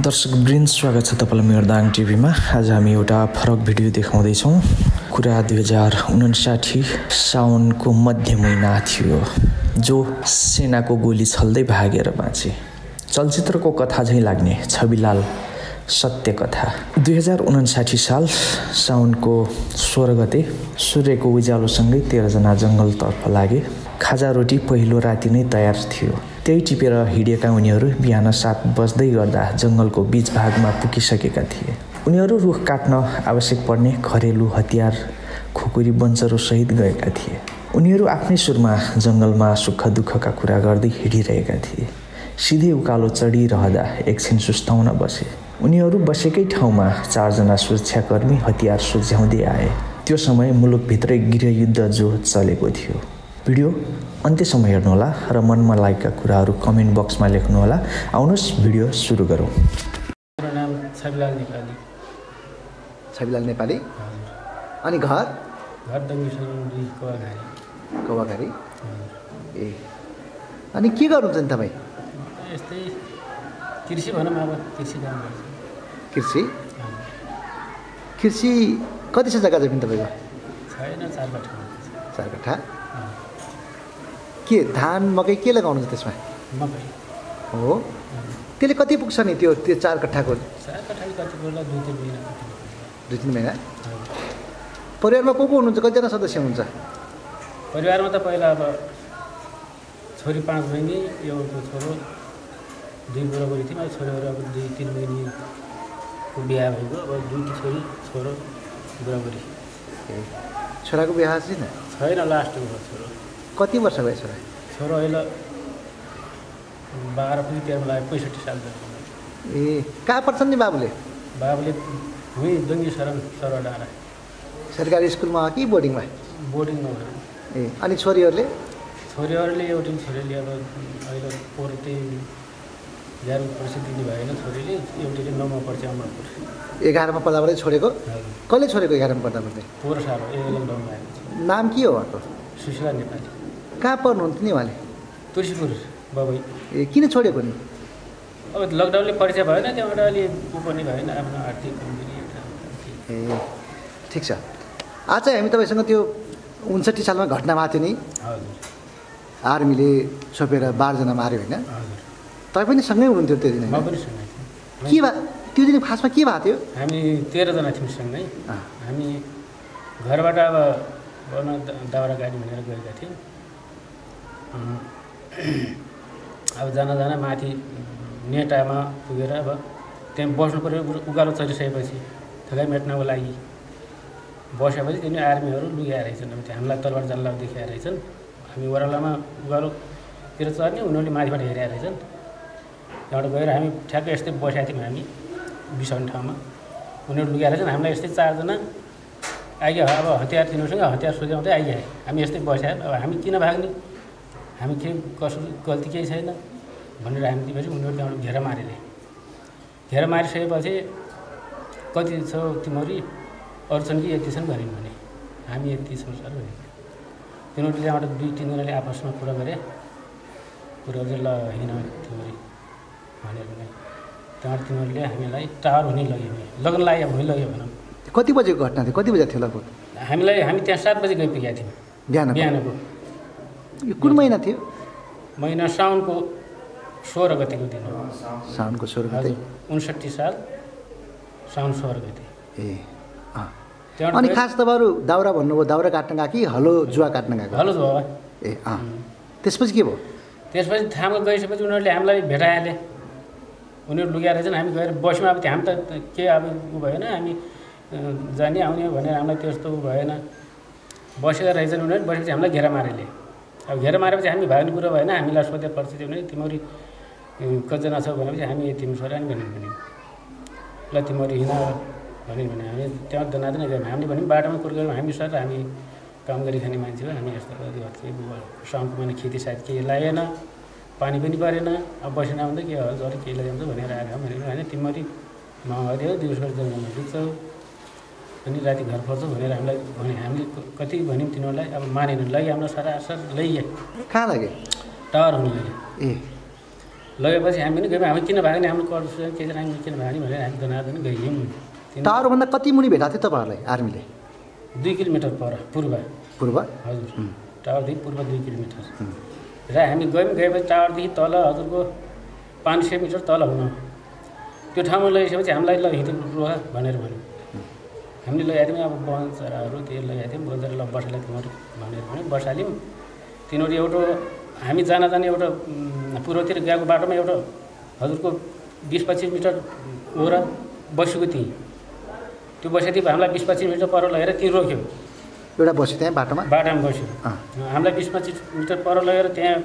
दर्शक वृन्द स्वागत छ तपाईँलाई मेरो दाङ टिभीमा। आज हामी एउटा फरक भिडियो देखाउँदैछौँ। कुरा दुई हजार उन्साठी साउनको मध्य महिना थियो जो सेनाको गोली छल्दै भागेर बाँचे। चलचित्रको कथा झैँ लाग्ने छविलाल सत्य कथा दुई हजार उन्साठी साल साउनको सोह्र गते सूर्यको उज्यालोसँगै तेह्रजना जङ्गलतर्फ लागे। खाजा रोटी पहिलो राति नै तयार थियो। त्यही टिपेर हिँडेका उनीहरू बिहान सात बज्दै गर्दा जङ्गलको बिच भागमा पुगिसकेका थिए। उनीहरू रुख काट्न आवश्यक पर्ने घरेलु हतियार खुकुरी बन्चरोसहित गएका थिए। उनीहरू आफ्नै सुरमा जङ्गलमा सुख दुःखका कुरा गर्दै हिँडिरहेका थिए। सिधै उकालो चढिरहँदा एकछिन सुस्ताउन बसे। उनीहरू बसेकै ठाउँमा चारजना सुरक्षाकर्मी हतियार सुझ्याउँदै आए। त्यो समय मुलुकभित्रै गृहयुद्ध जो चलेको थियो। भिडियो अन्त्यसम्म हेर्नुहोला र मनमा लागेका कुराहरू कमेन्ट बक्समा लेख्नुहोला आउनुहोस् भिडियो सुरु गरौँ। मेरो नाम छविलाल नेपाली। छविलाल नेपाली? अनि घर? घर कवाघारी। ए। अनि के गर्नुहुन्छ नि तपाईँ? यस्तै कृषि भनौँ अब कृषि काम गर्छु। कृषि। कृषि कति छ जग्गा जमिन तपाईँको? छैन चार कठा। चार कट्ठा के धान मकै के लगाउनुहुन्छ त्यसमा? मकै। हो। त्यसले कति पुग्छ नि त्यो त्यो चार कट्ठाको? दुई तिन महिना। परिवारमा को को हुनुहुन्छ? कतिजना सदस्य हुनुहुन्छ? परिवारमा त पहिला अब छोरी पाँच बहिनी एउटा छोरो दुई बुढाबुढी थियौँ अब छोरीहरू अब दुई तिन बहिनीको बिहा भएको। अब दुईटी छोरी छोरो बुढाबुढी छोराको बिहा छैन? छैन लास्टको छोरो। कति वर्ष भयो छोरा छोरो अहिले बाह्र पनि तेह्रमा लाग्यो पैँसठी साल ए कहाँ पढ्छन् नि बाबुले? बाबुले हुँ दङ्गी सरवा डाँडा सरकारी स्कुलमा कि बोर्डिङमा? बोर्डिङमा ए अनि छोरीहरूले? छोरीहरूले एउटी छोरीले अब अहिले पोहोर त्यही ग्यारौँ वर्ष दिने भएन छोरीले एउटीले नौमा पढ्छ अमरपुर एघारमा पढ्दाबाटै छोडेको? हजुर। कसले छोडेको एघारमा पढ्दा पर्दै पोहोर आएको नाम के हो उहाँको? सुशीला नेपाली। कहाँ पढ्नुहुन्थ्यो नि उहाँले? तुलसीपुर बबई ए किन छोडेको नि? अब लकडाउनले परिचय भएन त्यहाँबाट अलि ऊ पनि भएन आफ्नो आर्थिक कमजोरी ए ठिक छ। आज हामी तपाईँसँग त्यो उन्सट्ठी सालमा घटना भएको थियो नि। हजुर। आर्मीले छोपेर बाह्रजना माऱ्यो होइन। हजुर। तपाईँ पनि सँगै हुनुहुन्थ्यो त्यो दिन के भए त्यो दिन खासमा के भएको थियो? हामी तेह्रजना थियौँ सँगै। हामी घरबाट अब दाउरा गाडी भनेर गएका थियौँ। अब जान जान माथि नेटामा पुगेर अब त्यहाँ बस्नु पऱ्यो उकालो चढिसकेपछि थकाइ मेट्नको लागि बसेपछि तिनी आर्मीहरू लुगाएर रहेछन्। अब हामीलाई तलवार जल्ला देखाएर रहेछन्। हामी ओह्रालोमा उकालोतिर चढ्ने उनीहरूले माथिबाट हेरेर रहेछन्। त्यहाँबाट गएर हामी ठ्याक्कै यस्तै बसेका थियौँ हामी बिसाउने ठाउँमा। उनीहरू लुगाएर चाहिँ हामीलाई यस्तै चारजना आइगयो अब हतियार तिनीहरूसँग हतियार सोझ्याउँदै आइगयो। हामी यस्तै बस्या अब हामी किन भाग्ने? हामी केही कसो गल्ती केही छैन भनेर हामी दिएपछि उनीहरू त्यहाँबाट घेरा मारिदिए घेरा मारिसकेपछि कति छौ तिमीहरू अरू छन् कि यति छन् भन्यो भने। हामी यति छौँ सर भन्यो तिनीहरूले त्यहाँबाट दुई तिनजनाले आपसमा कुरा गरे। कुरा गरेर ल हिँड तिमीहरू भनेर भने। त्यहाँबाट तिनीहरूले हामीलाई टावर हुने लग्यो भने लगन लाग्यो भुइँ लग्यो भनौँ। कति बजेको घटना थियो? कति बजे थियो लगभग? हामीलाई हामी त्यहाँ सात बजी गइपुगेका थियौँ। बिहान बिहानको। यो कुन महिना थियो? महिना साउनको सोह्र गतिको दिन हो। साउनको सोह्र गते। हजुर उन्सट्ठी साल साउन सोह्र गति। ए अनि खास तपाईँहरू दाउरा भन्नुभयो दाउरा काट्न गएको कि हलो जुवा काट्न गएको हलो बाबा ए अँ। त्यसपछि के भयो? त्यसपछि थामा गइसकेपछि उनीहरूले हामीलाई भेटाइहाले। उनीहरू लुगा रहेछन् हामी गएर बस्यौँ। अब हामी त के अब उ भएन हामी जाने आउने भनेर हामीलाई त्यस्तो उ भएन। बसेका रहेछन् उनीहरू बसेपछि हामीलाई घेरा मारेले अब घेरा मारेपछि हामी भाग्ने कुरो भएन हामीलाई सोधे पर्छ त्यो भने तिमीहरू कतिजना छौ भनेपछि हामी तिमी छोरा नि भन्यौँ। ल तिमीहरू हिँड भन्यो भने हामी त्यहाँ दनादन गयौँ। हामीले भन्यौँ बाटोमा कुरो गयौँ। हामी सर हामी काम गरी खाने मान्छे हो। हामी यस्तो गरी के साउनको महिना खेती सायद केही लागेन। पानी पनि परेन। अब बसेन आउँदा के हो? अरू केही लगाउँछ भनेर आएको भनेर होइन तिमीहरू माओवादी हो दिउँसो जङ्गलमा डुब्छौ अनि राति घर फर्छौ भनेर हामीलाई भने हामीले कति भन्यौँ तिनीहरूलाई अब मानेन लग्यो हाम्रो सरासर लैगे कहाँ लाग्यो टावर हुनु लग्यो ए। लगेपछि हामी पनि गयौँ। हामी किन भाग्यो नि हाम्रो कर के हामी किन भाग्यो नि भनेर हामी दनादन गयौँ। टावरभन्दा कति मुनि भेटाएको थियो तपाईँहरूलाई आर्मीले? दुई किलोमिटर पर पूर्व। पूर्व? हजुर। टावरदेखि पूर्व दुई किलोमिटर। र हामी गयौँ गएपछि टावरदेखि तल हजुरको पाँच सय मिटर तल हुन। त्यो ठाउँमा लगिसकेपछि हामीलाई ल हिँड्नु रोह भनेर भन्यो। हामीले लगाएको थियौँ अब वन चराहरू के लगाएको थियौँ बजार ल बसाले तिमीहरू भनेर भन्यो बसाल्यौँ तिनीहरू एउटा हामी जान जाने एउटा पूर्वतिर गएको बाटोमा एउटा हजुरको बिस पच्चिस मिटर वर बसेको थिएँ। त्यो बसेदेखि हामीलाई बिस पच्चिस मिटर पर लगेर त्यहीँ रोक्यो। एउटा बस्यो त्यहाँ बाटोमा? बाटामा बस्यो। हामीलाई बिस पच्चिस मिटर पर लगेर त्यहाँ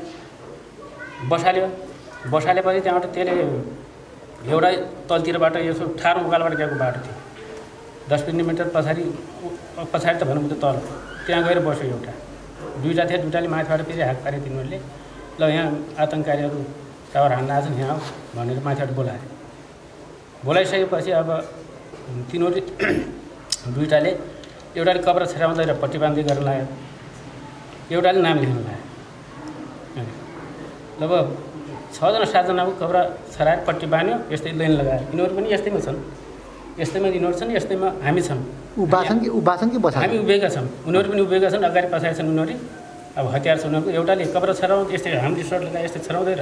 बसाल्यो बसालेपछि त्यहाँबाट त्यसले एउटा तलतिरबाट यसो ठाडो उकालोबाट गएको बाटो थियो। दस पन्ध्र मिटर पछाडि पछाडि त भनौँ त तल। त्यहाँ गएर बस्यो एउटा। दुइटा थियो दुइटाले माथिबाट फेरि हात पारे तिनीहरूले। ल यहाँ आतङ्ककारीहरू टावर हान्न आएछन् यहाँ आऊ भनेर माथिबाट बोलायो बोलाइसकेपछि अब तिनीहरू दुइटाले एउटाले कपडा छेराउँदै र पट्टी बाँध्दै गर्न लाग्यो। एउटाले नाम लेख्न लाग्यो। अब छजना सातजनाको कपडा छराएर पट्टी बाँध्यो यस्तै लाइन लगाएर। यिनीहरू पनि यस्तैमा छन्। यस्तैमा यिनीहरू छन् यस्तैमा हामी छौँ ऊ बाछन् कि ऊ बाछन् कि बसा हामी उभिएका छौँ। उनीहरू पनि उभिएका छन् अगाडि पछाडि छन् उनीहरू। अब हतियार छ उनीहरूको। एउटाले कपडा छराउँदै यस्तै हामीले सर्ट लगाएर यस्तै छराउँदै र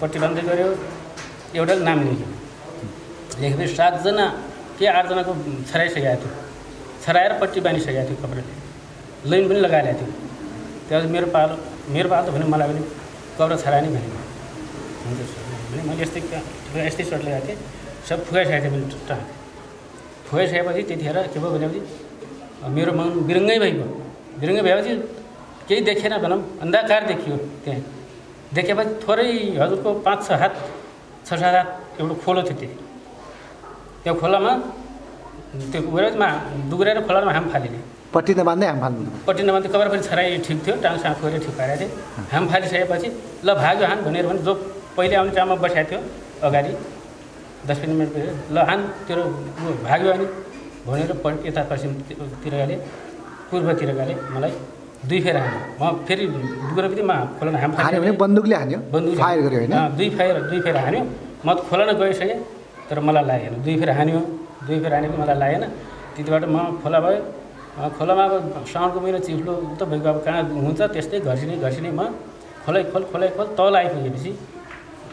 पट्टी बाँध्दै गऱ्यो। एउटाले नाम लेख्यो। लेखेपछि सातजना के आठजनाको छराइसकेको थियो। छराएर पट्टी बाँधिसकेको थियो कपडाले लाइन पनि लगाएर थियो। त्यहाँपछि मेरो पालो मेरो पालो त भने मलाई पनि कपडा छरायो नि भने हुन्छ सर। भने मैले यस्तै का- यस्तै सर्ट लगाएको थिएँ। सब फुगाइसकेको थिएँ मैले टाँग फुगाइसकेपछि त्यतिखेर के भयो भनेपछि मेरो मन बिरुङ्गै भइगयो। बिरुङ्गै भएपछि केही देखेन भनौँ अन्धाकार देखियो त्यहाँ। देखेपछि थोरै हजुरको पाँच छ हात छ सात हात एउटा खोलो थियो त्यो त्यो खोलामा त्यो उयोमा दुग्राएर खोलामा हाम फालिने। पट्टी नबाँध्दै हामी फाल्नु पट्टी नभन्दा कबर पनि छराइ ठिक थियो टाङ साङ खोएर ठिक पारेको थिएँ हाम फालिसकेपछि ल भाग्यो हान भनेर भने जो पहिले आउने ठाउँमा बसेको थियो अगाडि दस पन्ध्र मिनट ल हान तेरो ऊ भाग्यो अनि भनेर प यता पश्चिमतिर गले पूर्वतिर गले मलाई दुई फेर हान्यो। म फेरि दुग्रापतिमा खोलामा हाम हान्यो भने फाल्यो बन्दुकले हान्यो? बन्दुकले फायर गर्यो होइन? दुई फेर दुई फेर हान्यो। म त खोला न गइसकेँ तर मलाई लागेन। दुई फेर हान्यो। दुई फेर हानेको मलाई लागेन। त्यतिबाट म खोला भयो। खोलामा अब साउनको महिना चिप्लो त भइगयो। अब कहाँ हुन्छ त्यस्तै घर्सिने घर्सिने म खोलै खोल खोलै खोल तल आइपुगेपछि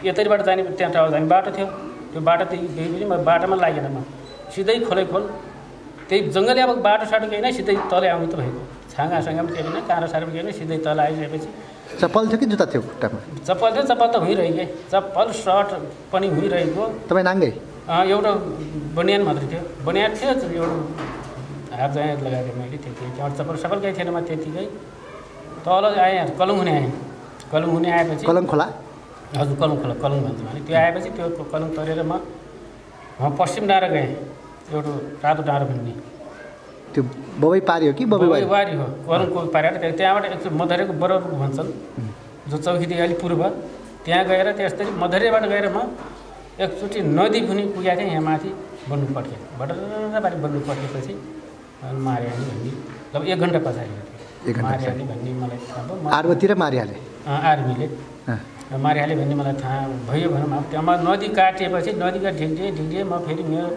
यतैबाट जाने त्यहाँ टावर जाने बाटो थियो। त्यो बाटोदेखि गएपछि म बाटोमा लागेन म। सिधै खोलै खोल। त्यही जङ्गली अब बाटो साटो केही नै सिधै तलै आउनु त भएको। छाँगासँग पनि केही होइन काँडो पनि केही सिधै तल आइसकेपछि चप्पल थियो कि जुत्ता थियो खुट्टामा? चप्पल थियो चप्पल त हुइरहेको चप्पल सर्ट पनि हुइरहेको। तपाईँ नाङ्गै? एउटा बनियान मात्रै थियो। बनियान थियो एउटा हात जाँ लगाएको मैले त्यति। त्यहाँबाट चप्पल सप्पल केही थिएन म त्यतिकै। तल आएँ कलुङ हुने आएँ। कलुङ हुने आएपछि कलम खोला? हजुर कलुङ खोला कलुङ भन्छ भने त्यो आएपछि त्यो कलुङ तरेर म म पश्चिम डाँडा गएँ एउटा रातो डाँडो भन्ने। त्यो बबै पारी हो कि? बबै वारी हो कलुङको पारेर त्यहाँ- त्यहाँबाट एकचोटि मधेरेको बरौट भन्छन् जो चौकीदेखि अलिक पूर्व। त्यहाँ गएर त्यसरी मधेरेबाट गएर म एकचोटि नदी कुनै पुगेको थिएँ यहाँ माथि बन्नु पड्क्यो बडरबारी बन्नु पड्केपछि मारिहाल्ने भन्ने। अब एक घन्टा पछाडि। मारिहाल्ने भन्ने मलाई थाहा भयो आर्मतिर मारिहाले भन्ने मलाई थाहा भयो भनौँ अब त्यहाँ म नदी काटिएपछि नदीका ढिङ्डिए ढिङ्डिए म फेरि मेरो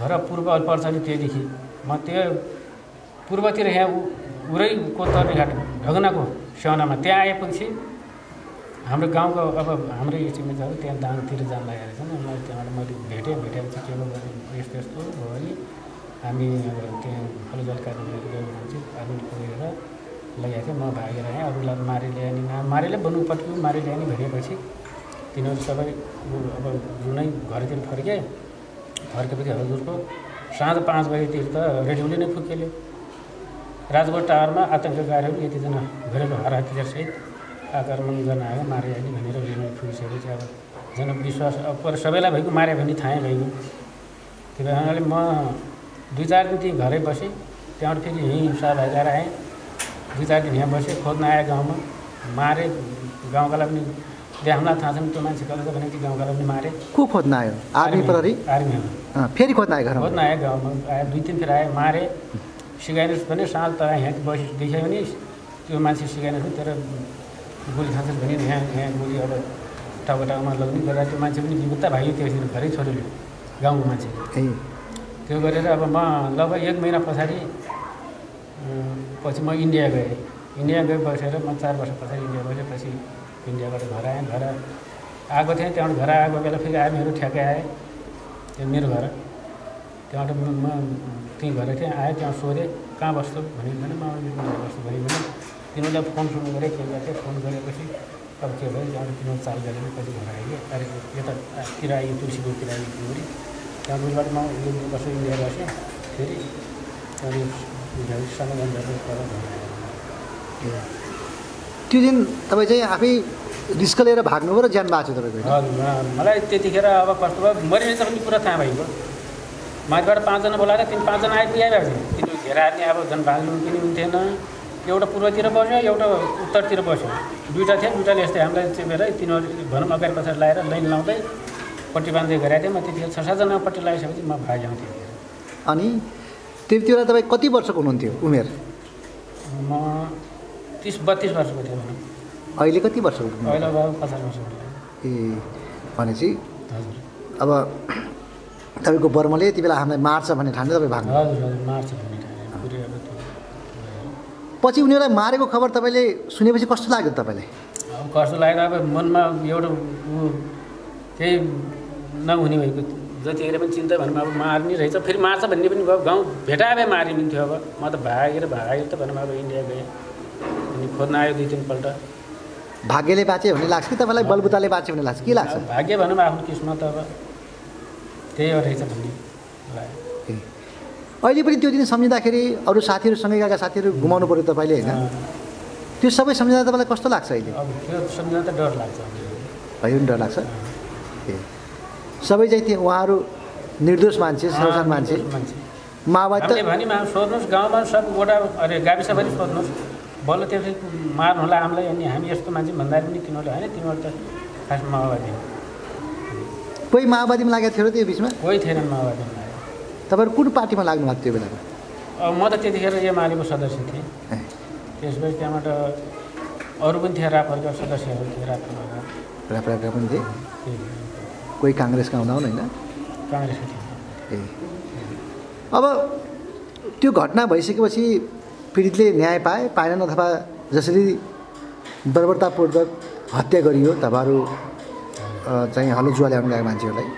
घर पूर्व पर्छ नि त्योदेखि म त्यो पूर्वतिर यहाँ उरैको तर्नेघाट ढगनाको सेवनामा त्यहाँ आएपछि हाम्रो गाउँको अब हाम्रै छिमेकीहरू त्यहाँ दाङतिर जान लागेको छन्। मलाई त्यहाँबाट मैले भेटेँ भेटेपछि के भने यस्तो यस्तो भयो भने हामी अब त्यहाँ फलजल भने चाहिँ आर्मी पुगेर लगाएको थिएँ म भागेर आएँ अरूलाई मारि ल्याएँ मारेले बन्नु पट्क्यो मारि ल्याएँ भनेपछि तिनीहरू सबै अब जुनै घरतिर फर्के फर्केपछि हजुरको साँझ पाँच बजीतिर त रेडियोले नै फुकेल्यो राजकोट टावरमा आतङ्ककारीहरू यतिजना घरेलु हतियारसहित आक्रमण गर्न आयो मारे नि भनेर रेडियो फुकिसकेपछि अब जनविश्वास अब पर सबैलाई भइगयो मारे भने थाहै भइगयो त्यही भएर म दुई चार दिन घरै बसेँ त्यहाँबाट फेरि हिंसा भएर आएँ दुई चार दिन यहाँ बसेँ खोज्न आएँ गाउँमा मारे गाउँकालाई पनि त्यहाँ हामीलाई थाहा छैन त्यो मान्छे कसले छ भनेपछि गाउँकालाई पनि मारे। को खोज्न आयो? आर्मी प्रहरी? आर्मीहरू अँ, फेरि खोज्न आयो खोज्न आयो गाउँमा। आयो दुई तिन फेर आयो मारे। सिकाइनुहोस् भने साल त यहाँ बसी देख्यो भने त्यो मान्छे सिकाइनुहोस् तेरो गोली खान्छस् भने यहाँ यहाँ गोली अब टाउको टाउकोमा लग्ने गरेर त्यो मान्छे पनि विमुक्ता भाग्यो त्यो घरै छोडेर गाउँको मान्छे। त्यो गरेर अब म लगभग एक महिना पछाडि पछि म इन्डिया गएँ। इन्डिया गए बसेर म चार वर्ष पछाडि इन्डिया बसेपछि इन्डियाबाट घर आएँ घर आएको थिएँ। त्यहाँबाट घर आएको बेला फेरि आयो मेरो ठ्याक्कै आएँ। त्यो मेरो घर। त्यहाँबाट म त्यहीँ घर थिएँ। आएँ त्यहाँ सोधेँ कहाँ बस्छु? भने भने म इन्डिया बस्छु भने। भने। तिनीहरूलाई फोन सोन गरेँ के गर्थेँ फोन गरेपछि अब के भयो? त्यहाँबाट तिनीहरू चाल गरेर पछि घर आयो अरे यता तिर आयो तुलसीपुरतिर आयो तिनीहरू त्यहाँ बुधबाट म यो वर्ष इन्डिया बसेँ फेरि त्यहाँदेखि घर त्यो दिन तपाईँ चाहिँ आफै रिस्क लिएर भाग्नुभयो र ज्यान बाँच्यो तपाईँको मलाई त्यतिखेर अब कस्तो भयो मरिने पनि पुरा थाहा भएको माथिबाट पाँचजना बोलाएर तिन पाँचजना आइपुगिहाल्यो तिनीहरू घेराएर नि अब झन् भाग्नु पनि हुन्थेन एउटा पूर्वतिर बस्यो एउटा उत्तरतिर बस्यो दुइटा थियो दुइटाले यस्तै हामीलाई चेपेर तिनीहरू भनौँ अगाडि पछाडि लगाएर लाइन लाउँदै पट्टी बाँध्दै गराएको थिएँ म त्यतिखेर छ सातजना पट्टी लगाइसकेपछि म भागिआउँथेँ अनि त्यति बेला तपाईँ कति वर्षको हुनुहुन्थ्यो उमेर? म तिस बत्तिस वर्षको थिएँ अहिले कति वर्षको ए भनेपछि? हजुर। अब तपाईँको बर्मले यति बेला हामीलाई मार्छ भन्ने ठान्दै तपाईँ भाग्नु। पछि उनीहरूलाई मारेको खबर तपाईँले सुनेपछि कस्तो लाग्यो तपाईँलाई? कस्तो लाग्यो अब मनमा एउटा केही नहुने भएको जतिखेर पनि चिन्ता भनौँ अब मार्ने रहेछ। फेरि मार्छ भन्ने पनि भयो। गाउँ भेटाए भए मारि पनि थियो अब। म त भागेर भागेर त भनौँ अब इन्डिया गएँ। अनि खोज्न आयो दुई तिनपल्ट। भाग्यले बाँचे भन्ने लाग्छ कि तपाईँलाई? बलबुताले बाँचे भन्ने लाग्छ। के लाग्छ? भाग्य भनौँ आफ्नो किस्मत अब। त्यही हो रहेछ भन्ने लाग्यो। अहिले पनि त्यो दिन सम्झिँदाखेरि अरू साथीहरूसँगै गएका साथीहरू गुमाउनु पऱ्यो तपाईँले होइन? त्यो सबै सम्झिँदा तपाईँलाई कस्तो लाग्छ अहिले? अब त्यो सम्झिँदा त डर लाग्छ। अहिले पनि डर लाग्छ? ए सबै चाहिँ त्यो उहाँहरू निर्दोष मान्छे सानो मान्छे। माओवादी सोध्नुहोस् गाउँमा सब वडा अरे गाविसभरि सोध्नुहोस्। बल्ल त्यो मार्नु होला हामीलाई अनि हामी यस्तो मान्छे भन्दाखेरि पनि तिनीहरूले होइन तिनीहरू त खास माओवादी कोही माओवादीमा लागेको थियो र त्यो बिचमा? कोही थिएनन् माओवादीमा तपाईँहरू कुन पार्टीमा लाग्नु भएको थियो त्यो बेलामा? अब म त त्यतिखेर एमालेको सदस्य थिएँ। त्यसपछि त्यहाँबाट अरू पनि थिए रापरका सदस्यहरू थिए राप्राका। पनि थिए? कोही काङ्ग्रेसका हुँदा हुन् होइन ए। अब त्यो घटना भइसकेपछि पीडितले न्याय पाए पाएनन् अथवा जसरी बर्बरतापूर्वक हत्या गरियो तपाईँहरू चाहिँ हलो जुवा ल्याउनु गएको मान्छेहरूलाई।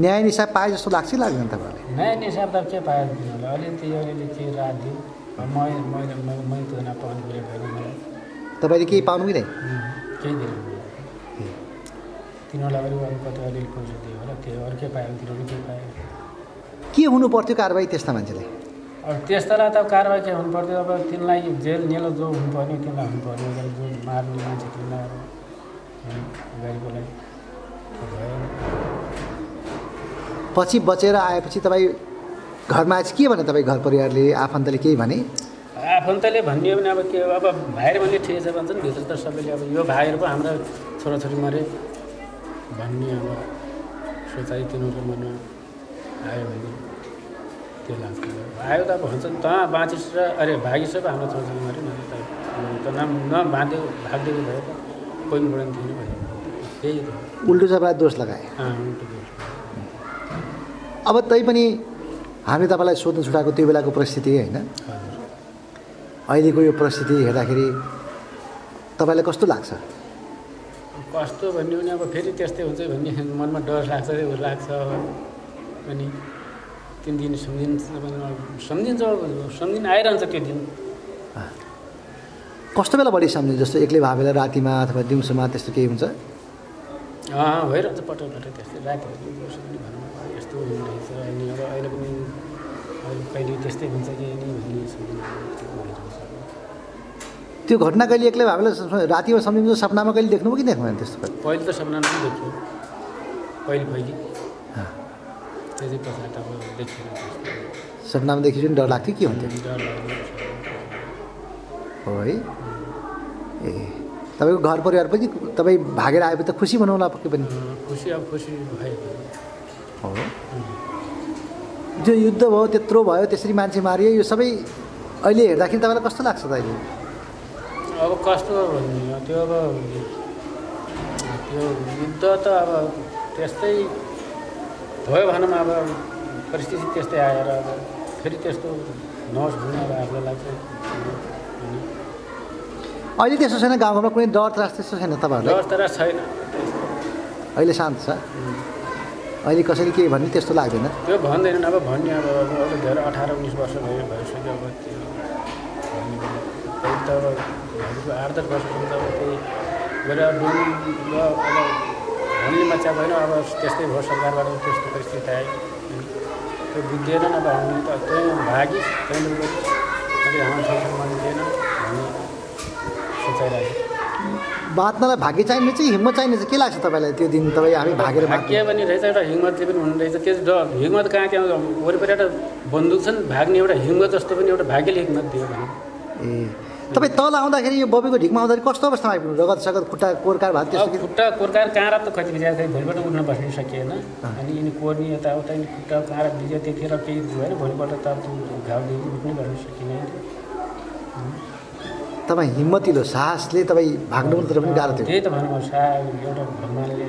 न्याय निसाब पाए जस्तो लाग्छ कि लाग्दैन तपाईँहरूलाई? नयाँ निसाब त के तिनीहरूले अलिकति अलिअलि के रात दियो अब म मैले मैले मैले त नपाउने तपाईँले केही पाउनु कि नै? केही दिनु तिनीहरूलाई पनि अब कति अलिअलि पैसा दियो होला त्यो अरू के पायो तिनीहरू के पायो। के हुनु पर्थ्यो कारवाही त्यस्ता मान्छेलाई अब त्यस्तालाई त कारवाही के हुनु पर्थ्यो अब तिनलाई जेल नेलो जो हुनुपर्ने तिनलाई हुनुपर्ने अगर जो मार्ने मान्छे तिनलाई गाडीकोलाई भयो। पछि बचेर आएपछि तपाईँ घरमा आएपछि के भने तपाईँ घर परिवारले आफन्तले केही भने? आफन्तले भन्ने भने अब के अब भाइर भन्ने ठिकै छ भन्छन् भित्र त सबैले अब यो भाइहरू पो हाम्रा छोराछोरी मरे। भन्ने अब सोचाइ तिनीहरूको मनमा आयो भने त्यो लाग्छ। आयो त अब भन्छन् त बाँचिस र अरे भागिस पो हाम्रो छोराछोरी मऱ्यो न त त न नबाँध्यो भागिदिएको भए त कोही पनि थिएन भयो त्यही। उल्टो तपाईँलाई दोष लगाए। उल्टो दोष। अब तैपनि हामी तपाईँलाई सोध्नु छुटाएको त्यो बेलाको परिस्थिति होइन? अहिलेको यो परिस्थिति हेर्दाखेरि तपाईँलाई कस्तो लाग्छ? कस्तो भन्ने भने अब फेरि त्यस्तै हुन्छ भन्ने मनमा डर लाग्छ उ लाग्छ अनि तिन दिन सम्झिन्छ सम्झिन्छ सम्झिन आइरहन्छ त्यो दिन। कस्तो बेला बढी सम्झिन्छ? जस्तो एक्लै भए बेला रातिमा अथवा दिउँसोमा त्यस्तो केही हुन्छ? भइरहन्छ पटक पटक त्यस्तै रातिहरू दिउँसो पनि यस्तो रहेछ। अनि अब अहिले पनि अहिले कहिले त्यस्तै हुन्छ कि भन्ने त्यो घटना कहिले एक्लै स- रातिमा सम्झिन्छ सपनामा कहिले देख्नुभयो कि देख्नुभएन त्यस्तो पहिले त पनि देखियो। पहिले पहिले। सपनामा देखि पनि डर लाग्थ्यो के हुन्थ्यो? हो है ए। तपाईँको घर परिवार पनि तपाईँ भागेर आएपछि त खुसी भनौँ होला पक्कै पनि? खुसी अब खुसी भयो हो। जो युद्ध भयो त्यत्रो भयो त्यसरी मान्छे मारियो यो सबै अहिले हेर्दाखेरि तपाईँलाई कस्तो लाग्छ त अहिले? अब कस्तो भन्ने त्यो अब यो युद्ध त अब त्यस्तै भयो भनौँ अब परिस्थिति त्यस्तै आएर अब फेरि त्यस्तो नहोस् भन्ने अब आफूलाई लाग्छ अनि अहिले त्यस्तो छैन गाउँघरमा कुनै डर त्रास त्यस्तो छैन तपाईँहरूलाई? व्यवस्था र छैन। अहिले शान्त छ। अहिले कसैले के भन्ने त्यस्तो लाग्दैन। त्यो भन्दैनन्। अब भन्ने अब अहिले धेरै अठार उन्नाइस वर्ष भयो भइसक्यो अब त्यो। त अब हजुरको आठ दस त अब त्यही गरेर डुन र अब हामीले भएन अब त्यस्तै भयो सरकारबाट त्यस्तो परिस्थिति आयो। त्यो बुझ्दैन अब हामीले त त्यही भागिस त्यही गरी अहिले छोराछोरी मानिँदैन भन्ने सोचाइरहेको बाँच्नलाई भाग्य चाहिने चाहिँ हिम्मत चाहिने चाहिँ के लाग्छ तपाईँलाई त्यो दिन तपाईँ हामी भागेर भाग्य पनि रहेछ एउटा हिम्मतले पनि हुनु रहेछ। त्यो ड- हिम्मत कहाँ त्यहाँ वरिपरि एउटा बन्दुक छन् भाग्ने एउटा हिम्मत जस्तो पनि एउटा भाग्यले हिम्मत दियो भने। ए। तपाईँ तल आउँदाखेरि यो बबीको ढिकमा आउँदाखेरि कस्तो अवस्थामा आइपुग्नु? रगत सगत खुट्टा कोरकार भएको त्यस्तो खुट्टा कोर्काएर काँडा त कति बिजा खै भोलिपल्ट उठ्न बस्नै सकिएन। अनि यिनी कोर्ने यताउता यिनी खुट्टा काँडा बिज्यो त्यतिखेर केही भएन भोलिपल्ट त अब त्यो घाउदेखि उठ्नै बस्न सकिने तपाईँ हिम्मतिलो साहसले तपाईँ भाग्नु तर पनि गाह्रो थियो। त्यही त भनौँ अब सा एउटा भगवान्ले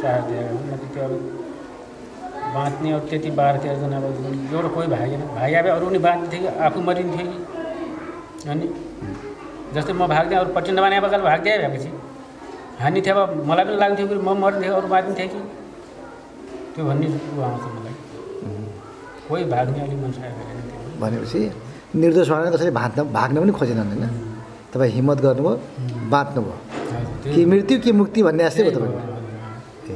साहस दिएको हो। नत्र त्यो अब बाँच्ने अब त्यति बाह्र तेह्रजना अब एउटा कोही भागेन। भागे अब अरू पनि बाँच्ने थियो कि आफू मरिन्थ्यो कि। अनि जस्तै म भाग्ने अरू पट्टि नबाने बगाल भाग्दै भएपछि हानि थियो अब मलाई पनि लाग्थ्यो कि म मरिन्थेँ अरू बाँच्ने थियो कि। त्यो भन्ने ऊ आउँछ मलाई। कोही भाग्ने अलिक मन सकेको छैन त्यो भनेपछि निर्दोष भएर कसैले भाग्न भाग्न पनि खोजेनन् होइन। तपाईँ हिम्मत गर्नुभयो बाँच्नुभयो। कि मृत्यु कि मुक्ति भन्ने जस्तै भयो तपाईँको?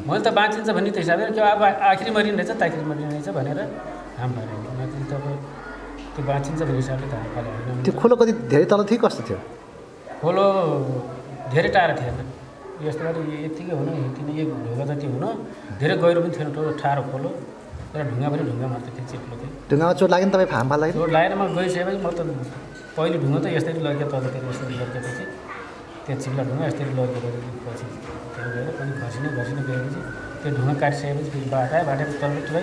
मैले त बाँचिन्छ भन्ने त हिसाबले त्यो अब आखिरी मरिने रहेछ ताखिरी मरिने रहेछ भनेर हाम फाल्यो नत्र त अब त्यो बाँचिन्छ भन्ने हिसाबले त हाम फाल्यो होइन त्यो खोलो कति धेरै तल थियो कस्तो थियो? खोलो धेरै टाढा थिएन। यस्तो गरी यतिकै हुनु यति नै एक ढुङ्गा जति हुनु धेरै गहिरो पनि थिएन ठुलो ठाडो खोलो। तर ढुङ्गा पनि ढुङ्गा मात्र थियो चिप्लो थियो ढुङ्गामा चोट लाग्यो नि तपाईँ फार्म फाल्दाखेरि? चोट लागेर म गइसकेपछि म त पहिले ढुङ्गा त यसरी लग्यो तलतिर यसरी लग्योपछि त्यो चिप्ला ढुङ्गा यसरी पछि त्यहाँ गएर पनि घसिने घसिने गएपछि त्यो ढुङ्गा काटिसकेपछि फेरि बाटो बाटो तलतिरै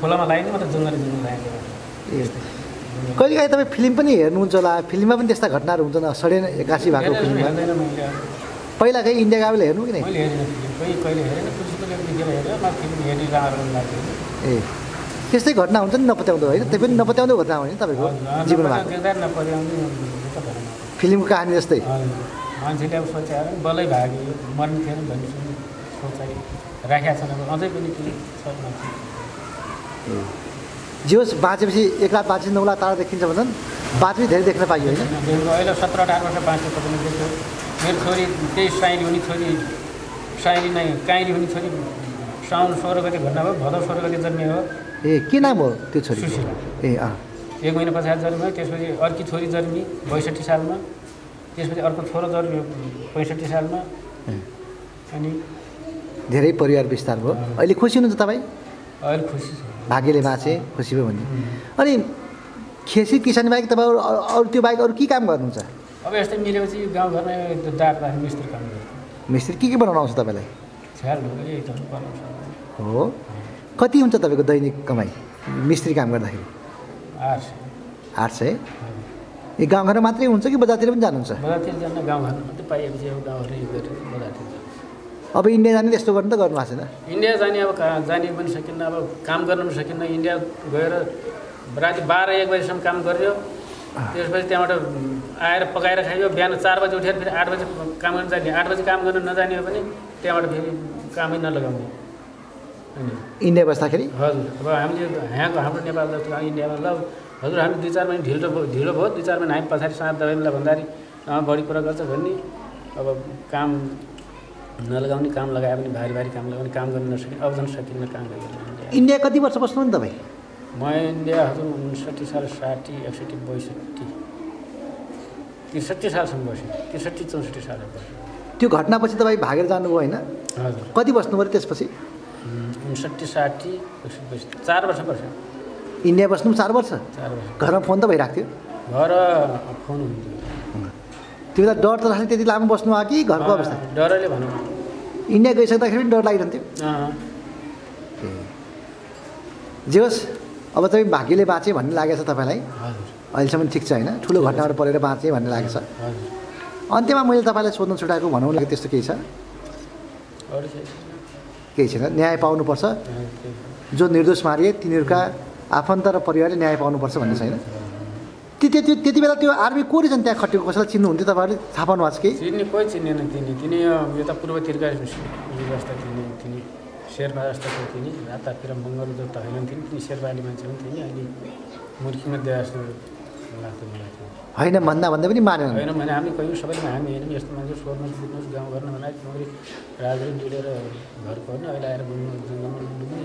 खोलामा लाग्यो नि म त जङ्गली जङ्गल लागेको कहिले काहीँ तपाईँ फिल्म पनि हेर्नुहुन्छ होला फिल्ममा पनि त्यस्ता घटनाहरू हुन्छ न सडेन एक्कासी भएको फिल्ममा। कहीँ इन्डिया गएको बेला हेर्नु कि नै ए त्यस्तै घटना हुन्छ नि नपत्याउँदो होइन? त्यो पनि नपत्याउँदो घटना हो नि तपाईँको जीवनमा। फिल्मको कहानी जस्तै। मान्छेले अब सोचेर बल्लै भाग्यो मर्ने थिएन भन्ने सोचाइ राखेका छन् अझै पनि जे होस् बाँचेपछि एक रात बाँचेपछि नौ लाख तारा देखिन्छ भन्छन्। बाँचेपछि धेरै देख्न पाइयो होइन। अहिले सत्र अठार वर्ष बाँच्यो तपाईँले देख्यो। मेरो छोरी त्यही साइली हुने छोरी साइली नै काइली हुने छोरी। साउन सोह्र गति घटना भयो भदौ सोह्र गति जन्मियो हो। ए के नाम हो त्यो छोरी सुशीला। ए अँ। एक महिना पछाडि जन्मियो त्यसपछि अर्की छोरी जन्मी बैसठी सालमा। त्यसपछि अर्को छोरो जन्मियो पैँसठी सालमा। ए, अनि धेरै परिवार विस्तार भयो। अहिले खुसी हुनुहुन्छ तपाईँ? अहिले खुसी छु। भाग्यले बाँचे खुसी भयो भन्ने अनि खेती किसान बाहेक तपाईँ अरू त्यो बाहेक अरू के काम गर्नुहुन्छ? अब यस्तै मिलेपछि गाउँघरमा मिस्त्री काम गर्छ। मिस्त्री के के बनाउनु आउँछ तपाईँलाई हो। कति हुन्छ तपाईँको दैनिक कमाइ मिस्त्री काम गर्दाखेरि? आठ आठ सय? ए गाउँघरमा मात्रै हुन्छ कि बजारतिर पनि जानुहुन्छ बजारतिर जान गाउँघरमा मात्रै पाइएपछि अब इन्डिया जाने त्यस्तो गर्नु त गर्नु भएको छैन। इन्डिया जाने अब जाने पनि सकिन्न अब काम गर्न पनि सकिन्न। इन्डिया गएर राति बाह्र एक बजीसम्म काम गऱ्यो त्यसपछि त्यहाँबाट आएर पकाएर खायो बिहान चार बजी उठेर फेरि आठ बजी काम गर्न जाने। आठ बजी काम गर्न नजाने हो भने त्यहाँबाट फेरि कामै नलगाउने। इन्डिया बस्दाखेरि हजुर। अब हामीले यहाँको हाम्रो नेपाल जस्तो इन्डियामा ल हजुर हामी दुई चार महिना ढिलो भयो ढिलो भयो। दुई चार महिना हामी पछाडि साँझ दबाई मिला भन्दाखेरि बढी कुरा गर्छ भन्ने। अब काम नलगाउने काम लगायो भने भारी भारी काम लगाउने काम गर्न नसकिने अब झन् सकिन्न काम गरिरहनु इन्डिया कति वर्ष बस्नु नि तपाईँ? म इन्डिया हजुर उन्सट्ठी साल साठी एकसट्ठी बैसठी त्रिसठी सालसम्म बसेँ त्रिसठी चौसठी साल बसेँ त्यो घटनापछि तपाईँ भागेर जानुभयो होइन? हजुर। कति बस्नु पऱ्यो त्यसपछि? उन्सट्ठी साठी एकसट्ठी बैसठी चार वर्ष बस्यो। इन्डिया बस्नु पनि चार वर्ष? चार वर्ष। घरमा फोन त भइरहेको थियो। घर फोन हुन्थ्यो। त्यो बेला डर त लाग्थ्यो त्यति लामो बस्नु आयो कि घरको अवस्था? डरले भनौँ। इन्डिया गइसक्दाखेरि पनि डर लागिरहन्थ्यो। जे होस् अब तपाईँ भाग्यले बाँचे भन्ने लागेको छ तपाईँलाई। अहिलेसम्म ठिक छ होइन? ठुलो घटनाबाट परेर बाँचेँ भन्ने लागेको छ। अन्त्यमा मैले तपाईँलाई सोध्न छुट्याएको भनौँ लागि त्यस्तो केही छ? केही छैन। न्याय पाउनुपर्छ। जो निर्दोष मारिए तिनीहरूका आफन्त र परिवारले न्याय पाउनुपर्छ भन्ने छैन। ती त्यति त्यति बेला त्यो आर्मी को रहेछन् त्यहाँ खटेको कसैलाई चिन्नुहुन्थ्यो तपाईँहरूले? थाहा पाउनु भएको छ कि चिन्ने कोही चिन्दैन तिनी। तिनी अँ, यता पूर्वतिरका उयो जस्ता थिइन् तिनी शेर्पा जस्ता थियो तिनी। रातातिर मङ्गल जस्ता होइनन् थिइन् तिनी। शेर्पाली मान्छे पनि थिइन् अहिले मुर्खीमा दिए जस्तो लाग्थ्यो मलाई त्यो। होइन भन्दा भन्दै पनि मानेन होइन भने हामी कहिले सबैले हामी होइन यस्तो मान्छे सोध्नुहोस् बुझ्नुहोस् गाउँ गर्न भने नोकरी राजनीति डुलेर घर पर्ने अहिले आएर घुम्नु जङ्गलमा डुब्ने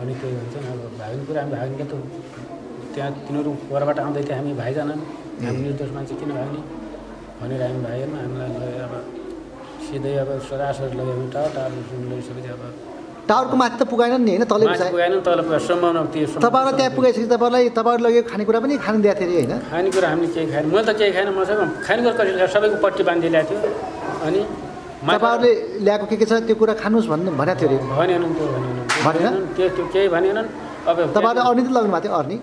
अनि त्यही भन्छन् अब भाग्ने कुरा हामी भाग्ने त। त्यहाँ तिनीहरू परबाट आउँदै थियो हामी भाइजान हामी निर्दोष मान्छे किन भाग्ने भनेर हामी भागेन हामीलाई अब सिधै अब सरासर लग्यो भने टाढो टाढो लगिसकेपछि अब टावरको माथि त पुगाएन नि होइन? तलै पुगाएन तल सम्म त्यो तपाईँहरूलाई त्यहाँ पुगाइसकेपछि तपाईँलाई तपाईँहरू लगेको खानेकुरा पनि खानु दिएको थियो अरे होइन? खानेकुरा हामीले केही खाएन। मैले त केही खाएन मसँग खानेकुरा कसरी सबैको पट्टी बाँधि ल्याएको थियो। अनि तपाईँहरूले ल्याएको के के छ? त्यो कुरा खानुहोस् भन्नु भनेको थियो अरे। भनेनन् त्यो भनेन? भनेनन्, त्यो त्यो केही भनेनन्। अब तपाईँहरूले अर्नी त लाग्नु भएको थियो अर्नी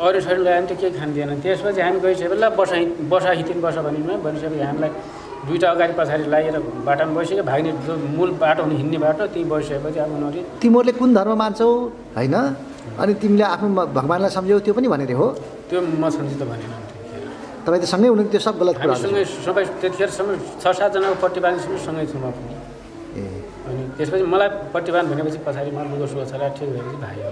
अरू ल्यायो भने त्यो केही खान्दिएन त्यसपछि हामी गइसकेपछि ल बसा बसा हिँड्नु बस भनिनु भनिसकेपछि हामीलाई दुइटा अगाडि पछाडि लागेर बाटोमा बसिसक्यो भाग्ने जो मूल बाटो हुने हिँड्ने बाटो त्यहीँ बसिसकेपछि अब उनीहरू तिमीहरूले कुन धर्म मान्छौ होइन? अनि तिमीले आफ्नो भगवान्लाई सम्झ्यौ त्यो पनि भनेर हो? त्यो म सम्झित भनेन त्यतिखेर। तपाईँ त सँगै हुनु त्यो सब गलत कुरा हामीसँगै सबै त्यतिखेरसम्म छ सातजनाको पट्टी बाँधिसम्म सँगै छौँ म पनि ए। अनि त्यसपछि मलाई बाँध भनेपछि पछाडि म लुगा सुगा चलाएर ठिक भएपछि भाग्यो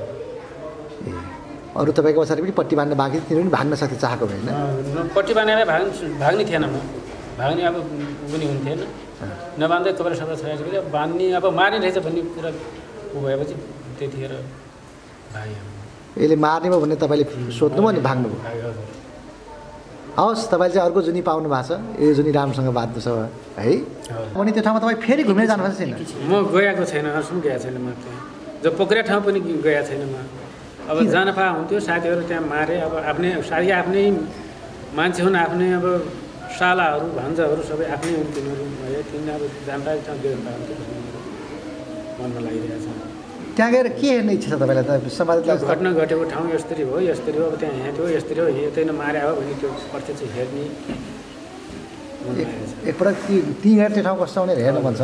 ए। अरू तपाईँको पछाडि पनि पट्टी बाँध्न बाँकी तिनीहरू पनि भाग्न सक्थ्यो चाहेको भए होइन अँ, पट्टी बाँधेर भाग्नु भाग्ने थिएन म। भाग्ने अब पनि हुन्थेन। नबाँध्दै कपडा सबै छाएपछि अब बाँध्ने अब मार्ने रहेछ भन्ने कुरा उ भएपछि त्यतिखेर भाग्यो यसले मार्ने भयो भने तपाईँले सोध्नुभयो अनि भाग्नुभयो हवस् तपाईँले चाहिँ अर्को जुनी पाउनु भएको छ। यो जुनी राम्रोसँग बाँध्नु छ है। अनि त्यो ठाउँमा तपाईँ फेरि घुमेर जानुभएको छैन? म गएको छैन हर्सम गएको छैन म त्यहाँ। जो पोखरा ठाउँ पनि गएको छैन म। अब किन? जान पा हुन्थ्यो साथीहरू त्यहाँ मारे। अब आफ्नै साथी आफ्नै मान्छे हुन् आफ्नै अब सालाहरू भान्जाहरू सबै आफ्नै हुन् तिनीहरू है तिनीहरू अब जान पाए ठाउँ गयो हुन्थ्यो मनमा लागिरहेछ त्यहाँ गएर के हेर्ने इच्छा छ तपाईँलाई त? समाजलाई घटना घटेको ठाउँ यस्तरी हो यस्तरी हो। अब त्यहाँ यहाँ थियो यस्तरी हो। यतै मारे हो भने त्यो प्रत्यक्ष हेर्ने छ। एकपटक ती ती हेर त्यो ठाउँ कस्तो भनेर हेर्नु मन छ।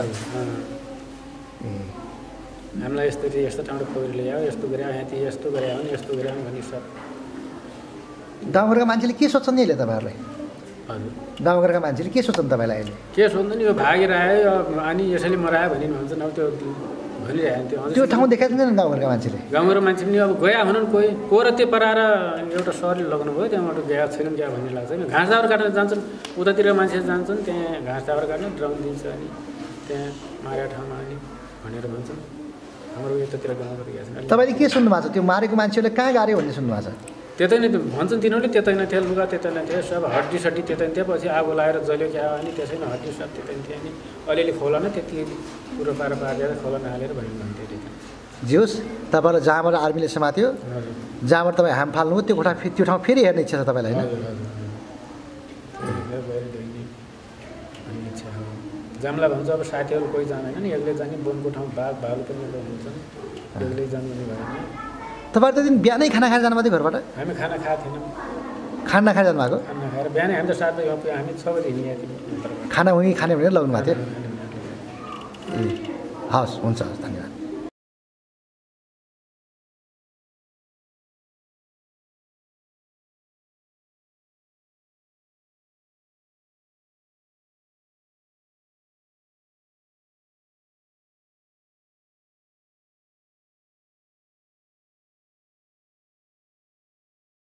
ए। हामीलाई यस्तरी यस्तो ठाउँबाट खोजेर ल्यायो यस्तो गरे यहाँ ती यस्तो गरे भने यस्तो गरे भन्ने सब गाउँघरका मान्छेले के सोध्छन् नि अहिले तपाईँहरूलाई हजुर गाउँघरका मान्छेले के सोध्छन् तपाईँलाई अहिले के सोध्नु नि यो भागेर आयो अनि यसैले मरायो भने भन्छन् अब त्यो त्यो ठाउँ देखाएको छैन गाउँघरका मान्छेले गाउँघर मान्छे पनि अब गया हुनन् कोही को र त्यो पराएर एउटा सरले लगाउनु भयो त्यहाँबाट गएको छैनन् क्या भन्ने लाग्छ होइन घाँस दावर काट्न जान्छन् उतातिर मान्छे जान्छन् त्यहाँ घाँस दावर काट्न ड्रम दिन्छ अनि त्यहाँ मारेको ठाउँमा अनि भनेर भन्छन् हाम्रो यतातिर छैन तपाईँले के सुन्नु भएको छ? त्यो मारेको मान्छेहरूले कहाँ गाड्यो भन्ने सुन्नु भएको छ? त्यतै नै भन्छन् तिनीहरूले त्यतै नै थियो लुगा त्यतै नै थियो सब हड्डी सड्डी त्यतै नै थियो। पछि आगो लगाएर जल्यो क्या अनि त्यसै नै हड्डी सब त्यतै नै थियो अनि अलिअलि खोला नै त्यति कुरो पार पारेर खोला हालेर भन्यो भन्थ्यो अरे। जे होस् तपाईँलाई जहाँबाट आर्मीले समात्यो हजुर। जहाँबाट तपाईँ हाम फाल्नुभयो त्यो कोठा त्यो ठाउँ फेरि हेर्ने इच्छा छ तपाईँलाई होइन हजुर, हजुर, हजुर। गएर देख्ने भन्ने इच्छा हो जाम्ला भन्छ अब साथीहरू कोही जाँदैन नि एक्लै जाने वनको ठाउँ बाघ भालु पनि एउटा हुन्छन् एक्लै जानु पनि भएन। तपाईँहरू त दिन बिहानै खाना खाएर जानुभएको थियो घरबाट? हामी खाना खाएको थिएनौँ। खाना खाएर जानुभएको? खाना खाएर बिहानै हामी त सात बजी हामी छ बजी हिँडिरहेको थियौँ। खाना उहीँ खाने भनेर लग्नु भएको थियो थियो। ए हवस् हुन्छ हवस्